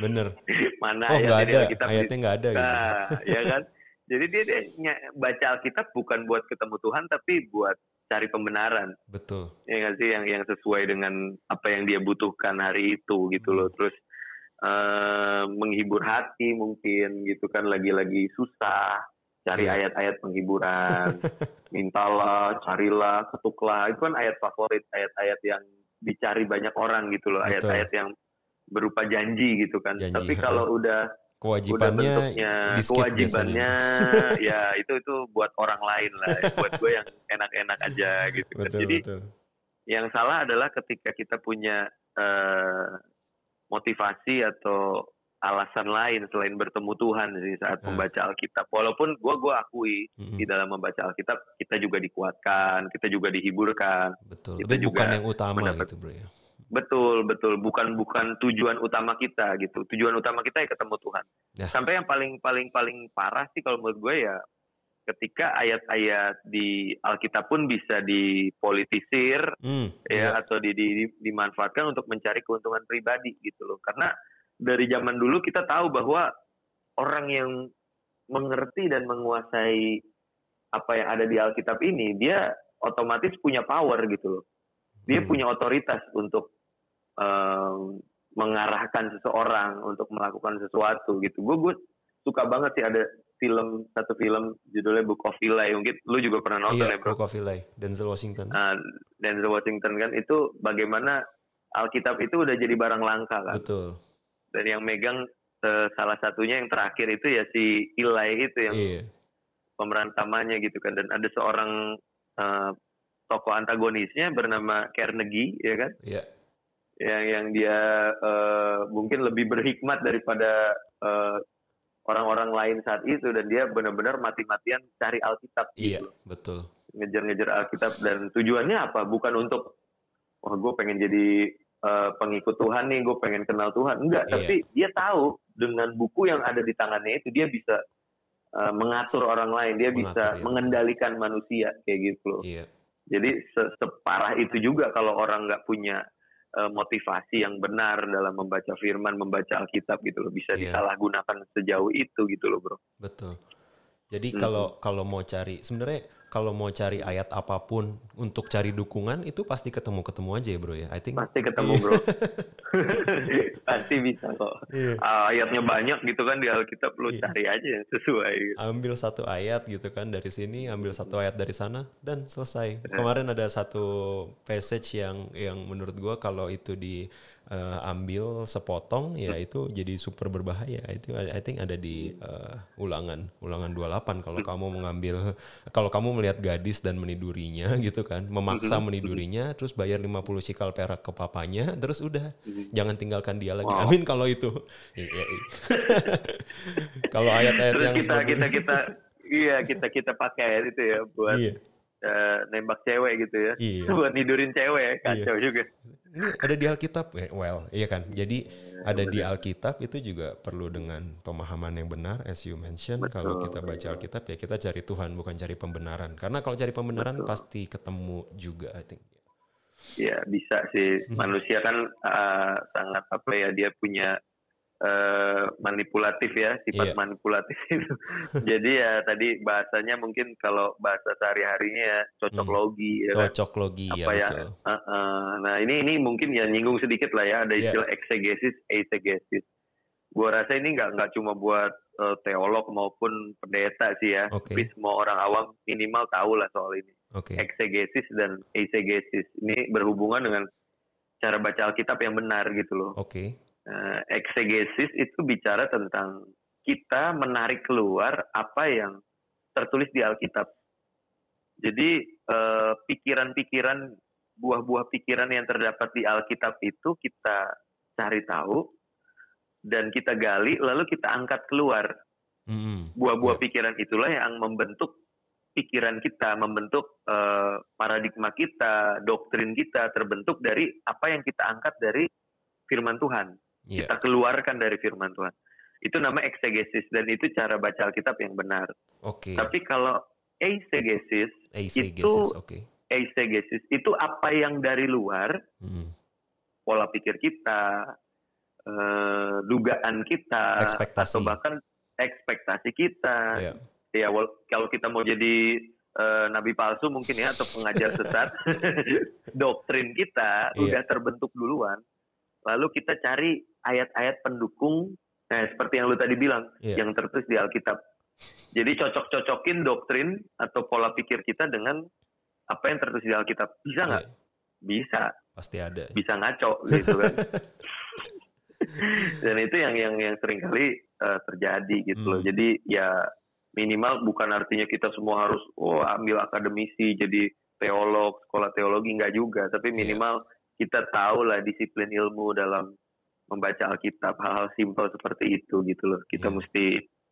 Bener. mana Oh ayat ada, Alkitab ayatnya nggak ada gitu. Nah, ya kan? Jadi dia, dia baca Alkitab bukan buat ketemu Tuhan tapi buat cari pembenaran. Betul. Ya nggak sih yang yang sesuai dengan apa yang dia butuhkan hari itu gitu loh. Terus eh, menghibur hati mungkin gitu kan lagi-lagi susah cari Iya. ayat-ayat penghiburan, mintalah, carilah, ketuklah. Itu kan ayat favorit, ayat-ayat yang dicari banyak orang gitu loh, ayat-ayat yang berupa janji gitu kan. Janji, Tapi kalau udah udah Kewajibannya bentuknya di skip kewajibannya ya itu itu buat orang lain lah. buat gue yang enak-enak aja gitu kan. Betul, Jadi betul. yang salah adalah ketika kita punya eh, motivasi atau alasan lain selain bertemu Tuhan sih saat Ah. membaca Alkitab. Walaupun gua gua akui Mm-mm. di dalam membaca Alkitab kita juga dikuatkan, kita juga dihiburkan. Betul. kita Tapi juga bukan yang utama mendapat- gitu, Bro ya. Betul, betul. Bukan bukan tujuan utama kita gitu. Tujuan utama kita ya ketemu Tuhan. Ya. Sampai yang paling paling paling parah sih kalau menurut gue ya ketika ayat-ayat di Alkitab pun bisa dipolitisir Hmm, ya iya. atau di, di- dimanfaatkan untuk mencari keuntungan pribadi gitu loh karena dari zaman dulu kita tahu bahwa orang yang mengerti dan menguasai apa yang ada di Alkitab ini dia otomatis punya power gitu loh dia Hmm. punya otoritas untuk em, mengarahkan seseorang untuk melakukan sesuatu gitu gue gue suka banget sih ada film satu film judulnya Book of Eli mungkin lu juga pernah nonton Iya, ya bro Book of Eli, Denzel Washington. Nah, Denzel Washington kan itu bagaimana Alkitab itu udah jadi barang langka kan. Betul. Dan yang megang eh, salah satunya yang terakhir itu ya si Eli itu yang Iya. pemeran utamanya gitu kan. Dan ada seorang eh, tokoh antagonisnya bernama Carnegie ya kan. Iya. Yang yang dia eh, mungkin lebih berhikmat daripada eh, orang-orang lain saat itu dan dia benar-benar mati-matian cari Alkitab Iya, gitu. betul. ngejar-ngejar Alkitab dan tujuannya apa? Bukan untuk wah gue pengen jadi eh, pengikut Tuhan nih, gue pengen kenal Tuhan. Enggak, Iya. tapi dia tahu dengan buku yang ada di tangannya itu dia bisa eh, mengatur orang lain, dia Mengatur, bisa iya. mengendalikan manusia kayak gitu loh. Iya. Jadi se- separah itu juga kalau orang nggak punya eh, motivasi yang benar dalam membaca Firman, membaca Alkitab gitu loh, bisa Iya. disalahgunakan sejauh itu gitu loh, bro. Betul. Jadi kalau kalau mau cari sebenarnya kalau mau cari ayat apa pun untuk cari dukungan itu pasti ketemu-ketemu aja ya, Bro ya. I think Pasti ketemu, Iya. bro. Pasti bisa kok. Iya. Ah, ayatnya banyak gitu kan di Alkitab lu Iya. cari aja yang sesuai gitu. ambil satu ayat gitu kan dari sini, ambil satu ayat dari sana dan selesai. Kemarin ada satu passage yang yang menurut gua kalau itu diambil sepotong ya itu jadi super berbahaya. Itu I think ada di eh, ulangan ulangan 28 kalau kamu mengambil kalau kamu melihat gadis dan menidurinya gitu kan, memaksa menidurinya terus bayar 50 sikal perak ke papanya terus udah jangan tinggalkan dia lagi. Wow. Amin kalau itu. Iya, iya. kalau ayat-ayat yang kita seperti kita kita iya kita kita pakai itu ya buat Iya. Eh, nembak cewek gitu ya. Iya. buat nidurin cewek kacau juga. Ini ada di Alkitab, Eh, well, iya kan. Jadi ada di Alkitab itu juga perlu dengan pemahaman yang benar, as you mention. Kalau kita baca Alkitab ya kita cari Tuhan, bukan cari pembenaran. Karena kalau cari pembenaran pasti ketemu juga, I think. Ya bisa sih Hmm. manusia kan ah, sangat apa ya dia punya eh, manipulatif ya sifat Iya. manipulatif itu. Jadi ya tadi bahasanya mungkin kalau bahasa sehari-harinya ya cocok Hmm. logi ya kan. Cocok logi ya Apa ya? betul. Heeh. Nah ini ini mungkin ya nyinggung sedikit lah ya ada Iya. istilah exegesis, eisegesis. Gua rasa ini nggak nggak cuma buat eh, teolog maupun pendeta sih ya, Oke. tapi semua orang awam minimal tahu lah soal ini. Oke. Exegesis dan eisegesis ini berhubungan dengan cara baca Alkitab yang benar gitu loh. Oke. Eh, exegesis itu bicara tentang kita menarik keluar apa yang tertulis di Alkitab. Jadi eh, pikiran-pikiran, buah-buah pikiran yang terdapat di Alkitab itu kita cari tahu dan kita gali, lalu kita angkat keluar. Mm-mm. Buah-buah Ya. pikiran itulah yang membentuk pikiran kita, membentuk eh, paradigma kita, doktrin kita terbentuk dari apa yang kita angkat dari firman Tuhan Iya. kita keluarkan dari firman Tuhan. Itu nama exegesis dan itu cara baca Alkitab yang benar. Oke. Tapi kalau eisegesis, Eisegesis, oke. eisegesis itu apa yang dari luar, Mm. pola pikir kita, eh, dugaan kita, Ekspektasi. atau bahkan ekspektasi kita. Iya. Ya, kalau kita mau jadi eh, nabi palsu mungkin ya atau pengajar sesat, doktrin kita Iya. udah terbentuk duluan. Lalu kita cari ayat-ayat pendukung, eh, seperti yang lu tadi bilang, Iya. yang tertulis di Alkitab. Jadi cocok-cocokin doktrin atau pola pikir kita dengan apa yang tertulis di Alkitab. Bisa nggak? Iya, Bisa. pasti ada. Bisa ngaco gitu kan. Dan itu yang yang yang sering kali eh, terjadi gitu loh. Hmm. Jadi ya minimal bukan artinya kita semua harus oh ambil akademisi jadi teolog, sekolah teologi nggak juga, tapi Iya. minimal kita tahu lah disiplin ilmu dalam membaca Alkitab hal-hal simpel seperti itu gitu loh. Kita Iya. mesti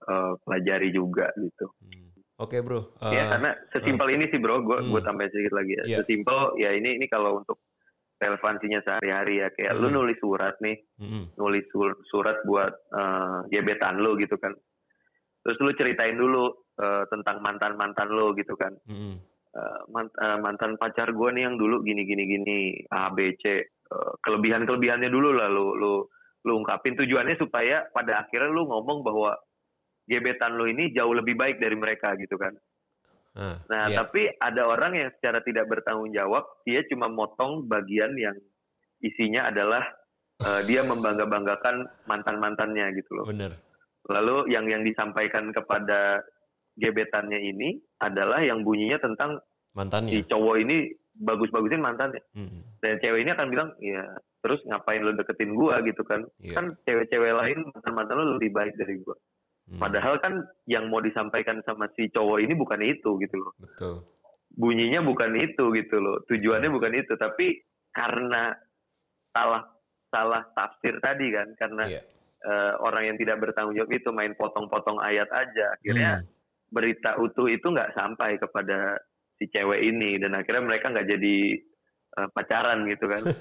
eh, pelajari juga gitu. Hmm. Oke bro. ya Eh, karena sesimpel ini sih bro, gue gue Hmm. tambahin sedikit lagi ya. Iya. Sesimpel ya ini ini kalau untuk relevansinya sehari-hari ya kayak lu Hmm. nulis surat nih, mm-mm. nulis sur- surat buat eh, gebetan lu gitu kan. Terus lu ceritain dulu eh, tentang mantan mantan lu gitu kan. Mm-mm. Eh, mant- eh, mantan pacar gue nih yang dulu gini gini gini A B C kelebihan kelebihannya dulu lah lu lu lu ungkapin tujuannya supaya pada akhirnya lu ngomong bahwa gebetan lu ini jauh lebih baik dari mereka gitu kan. Ah, Nah, iya. tapi ada orang yang secara tidak bertanggung jawab, dia cuma motong bagian yang isinya adalah eh, dia membangga-banggakan mantan-mantannya gitu loh. bener. Lalu yang yang disampaikan kepada gebetannya ini adalah yang bunyinya tentang si Mantannya. cowok ini bagus-bagusin mantannya. Mm-mm. Dan cewek ini akan bilang, ya terus ngapain lo deketin gua gitu kan? Iya. Kan cewek-cewek lain mantan-mantan lo lebih baik dari gua. Mm. Padahal kan yang mau disampaikan sama si cowok ini bukan itu gitu loh. Betul. bunyinya bukan itu gitu loh tujuannya bukan itu tapi karena salah salah tafsir tadi kan karena Iya. eh, orang yang tidak bertanggung jawab itu main potong-potong ayat aja akhirnya Hmm. berita utuh itu nggak sampai kepada si cewek ini dan akhirnya mereka nggak jadi eh, pacaran gitu kan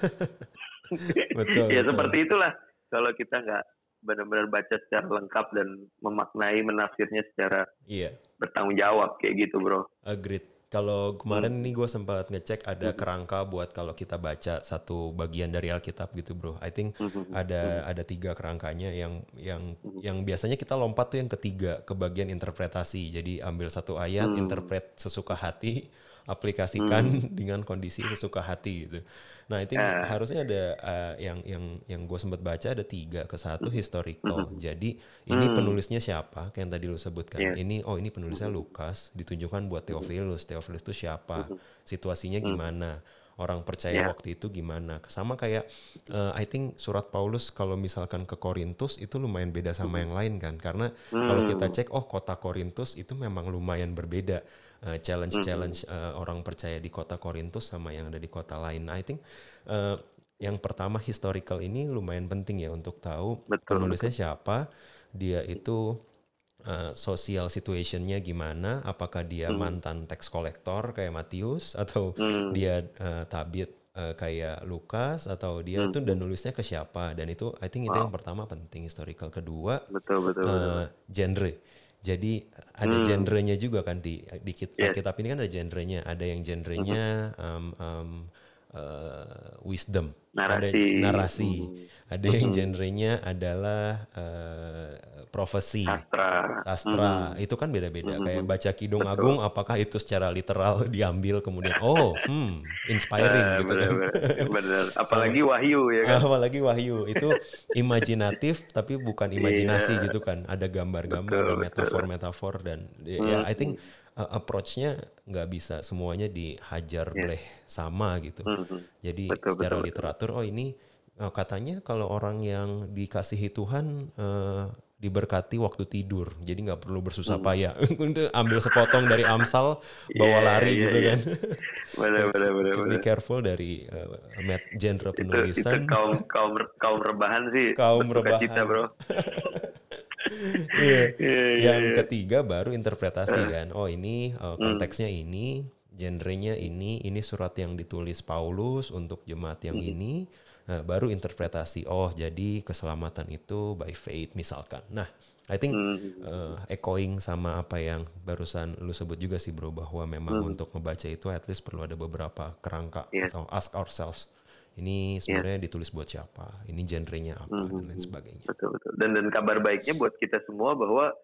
Betul, ya betul. seperti itulah kalau kita nggak benar-benar baca secara lengkap dan memaknai menafsirnya secara Iya. bertanggung jawab kayak gitu bro Agreed. Kalau kemarin Hmm. nih gue sempat ngecek ada kerangka buat kalau kita baca satu bagian dari Alkitab gitu bro. I think Hmm. ada ada tiga kerangkanya yang yang Mhm. yang biasanya kita lompat tuh yang ketiga ke bagian interpretasi. Jadi ambil satu ayat, Hmm. interpret sesuka hati, aplikasikan dengan kondisi sesuka hati gitu. Nah itu Ah. harusnya ada uh, yang yang yang gue sempat baca ada tiga ke satu historical. Jadi ini Hmm. penulisnya siapa? Kayak yang tadi lu sebutkan. Iya. Ini oh ini penulisnya Lukas ditunjukkan buat Theophilus. Theophilus itu siapa? Situasinya gimana? Orang percaya Iya. waktu itu gimana? Sama kayak uh, I think surat Paulus kalau misalkan ke Korintus itu lumayan beda sama yang lain kan? Karena kalau kita cek oh kota Korintus itu memang lumayan berbeda uh, challenge-challenge uh, orang percaya di kota Korintus sama yang ada di kota lain. I think uh, yang pertama historical ini lumayan penting ya untuk tahu Betul, penulisnya siapa, dia itu uh, social situationnya gimana, apakah dia mantan tax collector kayak Matius atau Hmm. dia uh, tabit uh, kayak Lukas atau dia itu dan nulisnya ke siapa dan itu I think itu yang pertama penting historical kedua betul betul, betul. eh, genre. Jadi ada Hmm. genrenya juga kan di di kit- Yes. Alkitab ini kan ada genrenya. Ada yang genrenya um, um, eh, wisdom, ada Narasi. narasi. Hmm. Ada yang genrenya adalah eh, profesi, sastra sastra. Itu kan beda-beda. Kayak baca Kidung Agung, apakah itu secara literal diambil kemudian oh, hmm, inspiring Eh, gitu kan. bener, bener, bener. apalagi wahyu ya kan Apalagi Wahyu itu imajinatif tapi bukan imajinasi Iya. gitu kan. Ada gambar-gambar, Betul, ada betul. metafor-metafor dan ya, ya, I think uh, approach-nya nggak bisa semuanya dihajar oleh sama gitu. Mhm. Jadi Betul, secara betul, betul. literatur oh ini uh, katanya kalau orang yang dikasihi Tuhan uh, diberkati waktu tidur. Jadi nggak perlu bersusah payah. Untuk ambil sepotong dari Amsal bawa Iya, lari iya, gitu iya. kan. bener Should bener be careful dari uh, met- genre itu itu penulisan. kaum kaum kaum rebahan sih Kaum bersuka cita, rebahan. bro Iya. Iya, iya, Yang iya. ketiga baru interpretasi kan. Oh ini uh, konteksnya ini, genrenya ini, ini surat yang ditulis Paulus untuk jemaat yang ini. Nah, baru interpretasi. Oh jadi keselamatan itu by faith misalkan. Nah, I think uh, echoing sama apa yang barusan lu sebut juga sih bro bahwa memang untuk membaca itu at least perlu ada beberapa kerangka Yes. atau ask ourselves. Ini sebenarnya ditulis buat siapa? Ini genrenya apa dan lain sebagainya. betul betul dan dan kabar baiknya buat kita semua bahwa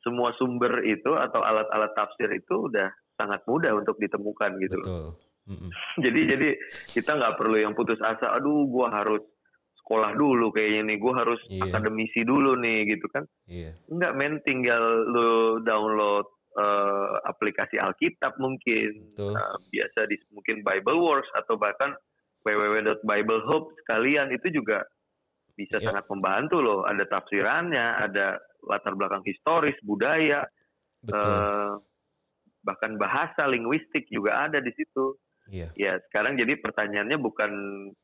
semua sumber itu atau alat-alat tafsir itu udah sangat mudah untuk ditemukan gitu loh Betul. Mm-mm. jadi jadi kita nggak perlu yang putus asa aduh gua harus sekolah dulu kayaknya nih, gue harus Iya. akademisi dulu nih gitu kan. Iya. Enggak men, tinggal lu download eh, aplikasi Alkitab mungkin, Betul. eh, biasa di mungkin Bible Works atau bahkan www.biblehope sekalian itu juga bisa Iya. sangat membantu loh. Ada tafsirannya, ada latar belakang historis, budaya, Betul. eh, bahkan bahasa linguistik juga ada di situ. Iya. Ya sekarang jadi pertanyaannya bukan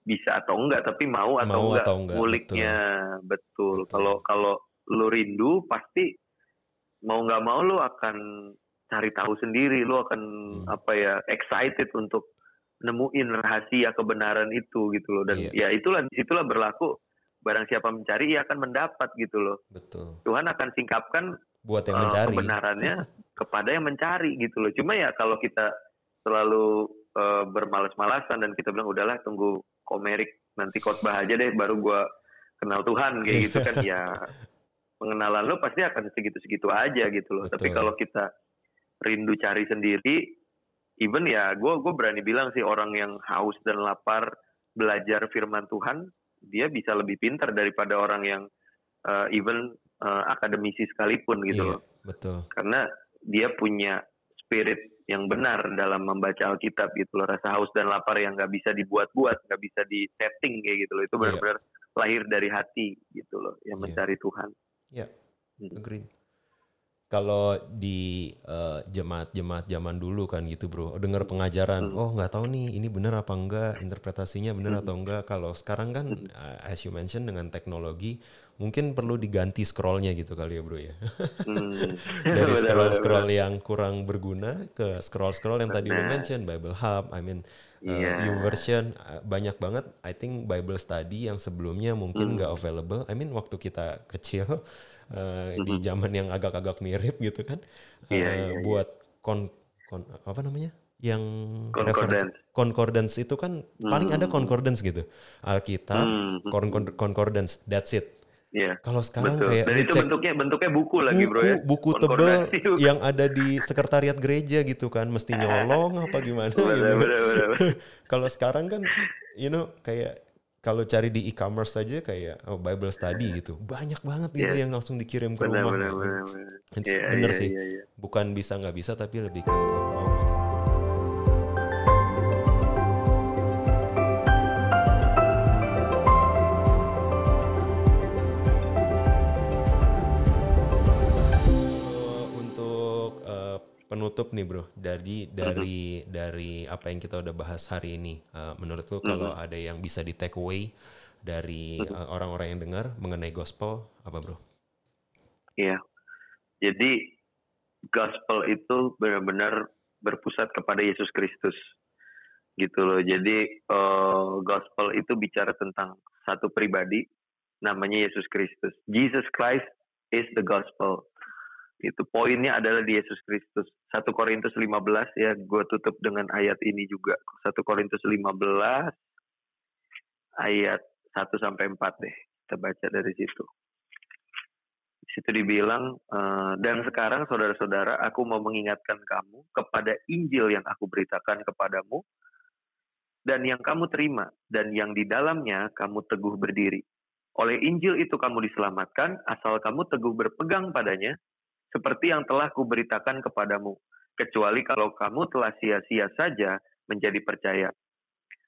bisa atau enggak, tapi mau atau Mau enggak atau enggak, nguliknya. Betul. Betul. Kalau kalau lu rindu pasti mau nggak mau lu akan cari tahu sendiri, lu akan Hmm. apa ya excited untuk nemuin rahasia kebenaran itu gitu loh. Dan Iya. ya itulah di situlah berlaku barang siapa mencari ia akan mendapat gitu loh. Betul. Tuhan akan singkapkan Buat yang eh, mencari. kebenarannya kepada yang mencari gitu loh. Cuma ya kalau kita selalu eh, bermalas-malasan dan kita bilang udahlah tunggu komerik nanti khotbah aja deh baru gua kenal Tuhan kayak gitu kan ya pengenalan lo pasti akan segitu-segitu aja gitu loh. Tapi Betul. kalau kita rindu cari sendiri, even ya gue gue berani bilang sih orang yang haus dan lapar belajar firman Tuhan, dia bisa lebih pintar daripada orang yang eh, even eh, akademisi sekalipun gitu Iya, loh. Betul. Karena dia punya spirit yang benar dalam membaca Alkitab gitu loh. Rasa haus dan lapar yang nggak bisa dibuat-buat, nggak bisa di-setting kayak gitu loh. Itu Iya. benar-benar lahir dari hati gitu loh, yang Iya. mencari Tuhan. Iya. Hmm. Agreed. Kalau di eh, jemaat-jemaat zaman dulu kan gitu bro, dengar pengajaran, Hmm. oh nggak tahu nih ini benar apa enggak, interpretasinya benar Hmm. atau enggak. Kalau sekarang kan, uh, as you mention dengan teknologi, mungkin perlu diganti scrollnya gitu kali ya bro ya. Hmm. Dari Benar, scroll-scroll benar, yang kurang berguna ke scroll-scroll yang tadi lu mention, Bible Hub, I mean uh, Iya. YouVersion, uh, banyak banget. I think Bible Study yang sebelumnya mungkin Hmm. nggak available. I mean waktu kita kecil uh, di Mhm. zaman yang agak-agak mirip gitu kan, uh, Iya, iya, iya. buat kon, kon apa namanya? Yang Concordance. itu kan paling ada Hmm. concordance gitu. Alkitab, Hmm. con- concordance, that's it. Iya. Kalau sekarang Betul. kayak Dan itu cek bentuknya bentuknya buku lagi bro ya. buku tebel buku. yang ada di sekretariat gereja gitu kan mesti nyolong apa gimana gitu. Kalau sekarang kan you know kayak kalau cari di e-commerce saja kayak oh, Bible study gitu. Banyak banget gitu Iya. yang langsung dikirim ke Benar, rumah. benar, benar, benar. It's Iya, bener iya, sih. iya, iya. Bukan bisa nggak bisa tapi lebih ke penutup nih bro, dari dari dari apa yang kita udah bahas hari ini, eh, menurut lu kalau ada yang bisa di take away dari eh, orang-orang yang dengar mengenai gospel apa bro? Iya. Jadi gospel itu benar-benar berpusat kepada Yesus Kristus. Gitu loh. Jadi eh, gospel itu bicara tentang satu pribadi namanya Yesus Kristus. Jesus Christ is the gospel. Itu poinnya adalah di Yesus Kristus. 1 Korintus 15 ya, gue tutup dengan ayat ini juga. 1 Korintus 15 ayat 1 sampai 4 deh. Kita baca dari situ. Di situ dibilang, eh, dan sekarang saudara-saudara, aku mau mengingatkan kamu kepada Injil yang aku beritakan kepadamu, dan yang kamu terima, dan yang di dalamnya kamu teguh berdiri. Oleh Injil itu kamu diselamatkan, asal kamu teguh berpegang padanya, seperti yang telah kuberitakan kepadamu, kecuali kalau kamu telah sia-sia saja menjadi percaya.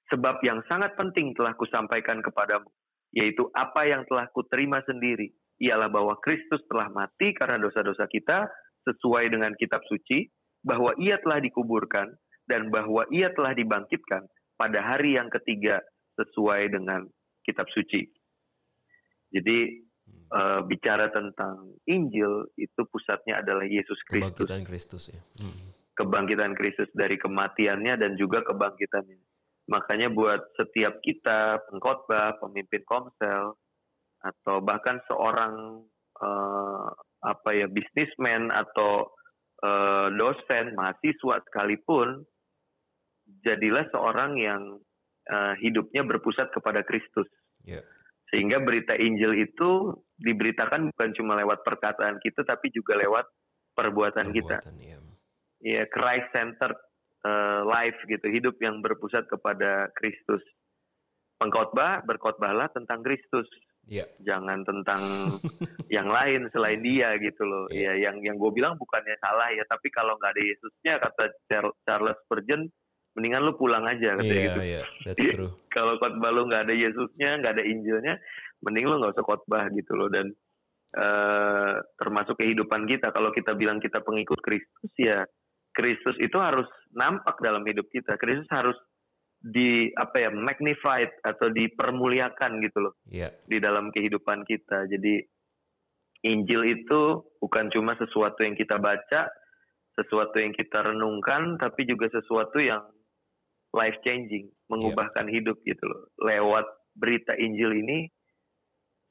Sebab yang sangat penting telah kusampaikan kepadamu, yaitu apa yang telah kuterima sendiri, ialah bahwa Kristus telah mati karena dosa-dosa kita sesuai dengan kitab suci, bahwa ia telah dikuburkan, dan bahwa ia telah dibangkitkan pada hari yang ketiga sesuai dengan kitab suci. Jadi eh, bicara tentang Injil itu pusatnya adalah Yesus Kristus, Kebangkitan Kristus ya. Hmm. kebangkitan Kristus dari kematiannya dan juga kebangkitannya. Makanya buat setiap kita pengkhotbah, pemimpin komsel, atau bahkan seorang eh, apa ya bisnismen atau eh, dosen, mahasiswa sekalipun, jadilah seorang yang eh, hidupnya berpusat kepada Kristus. Ya. Sehingga berita Injil itu diberitakan bukan cuma lewat perkataan kita, tapi juga lewat perbuatan kita. Perbuatan, ya. Ya, Christ centered eh, life gitu, hidup yang berpusat kepada Kristus. pengkhotbah berkhotbahlah tentang Kristus. Iya. Jangan tentang yang lain selain dia gitu loh. Iya. Ya yang yang gue bilang bukannya salah ya, tapi kalau nggak ada Yesusnya kata Char- Charles Spurgeon, mendingan lu pulang aja katanya Iya, gitu. iya, that's true. Kalau khotbah lu nggak ada Yesusnya, nggak ada Injilnya, mending lu nggak usah khotbah gitu loh. Dan eh termasuk kehidupan kita, kalau kita bilang kita pengikut Kristus ya, Kristus itu harus nampak dalam hidup kita. Kristus harus di apa ya magnified atau dipermuliakan gitu loh Iya, di dalam kehidupan kita. Jadi Injil itu bukan cuma sesuatu yang kita baca, sesuatu yang kita renungkan, tapi juga sesuatu yang life changing, mengubahkan hidup gitu loh. Lewat berita Injil ini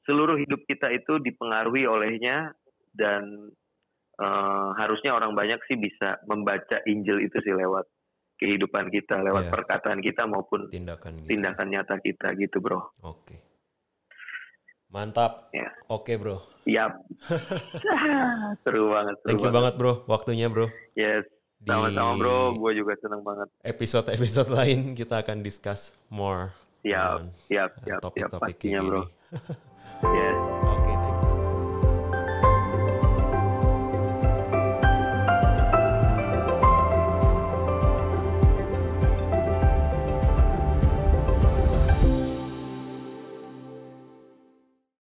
seluruh hidup kita itu dipengaruhi olehnya dan eh, harusnya orang banyak sih bisa membaca Injil itu sih lewat kehidupan kita, lewat Iya. perkataan kita maupun tindakan gitu. tindakan nyata kita gitu, Bro. Oke. Mantap. Ya. Oke, Bro. Yap. seru banget. Seru Thank you banget, Bro. Waktunya, Bro. Yes. Di Sama-sama bro, gue juga seneng banget. episode-episode lain kita akan discuss more Siap, on, siap, siap, topik-topik pastinya kayak bro. Yes.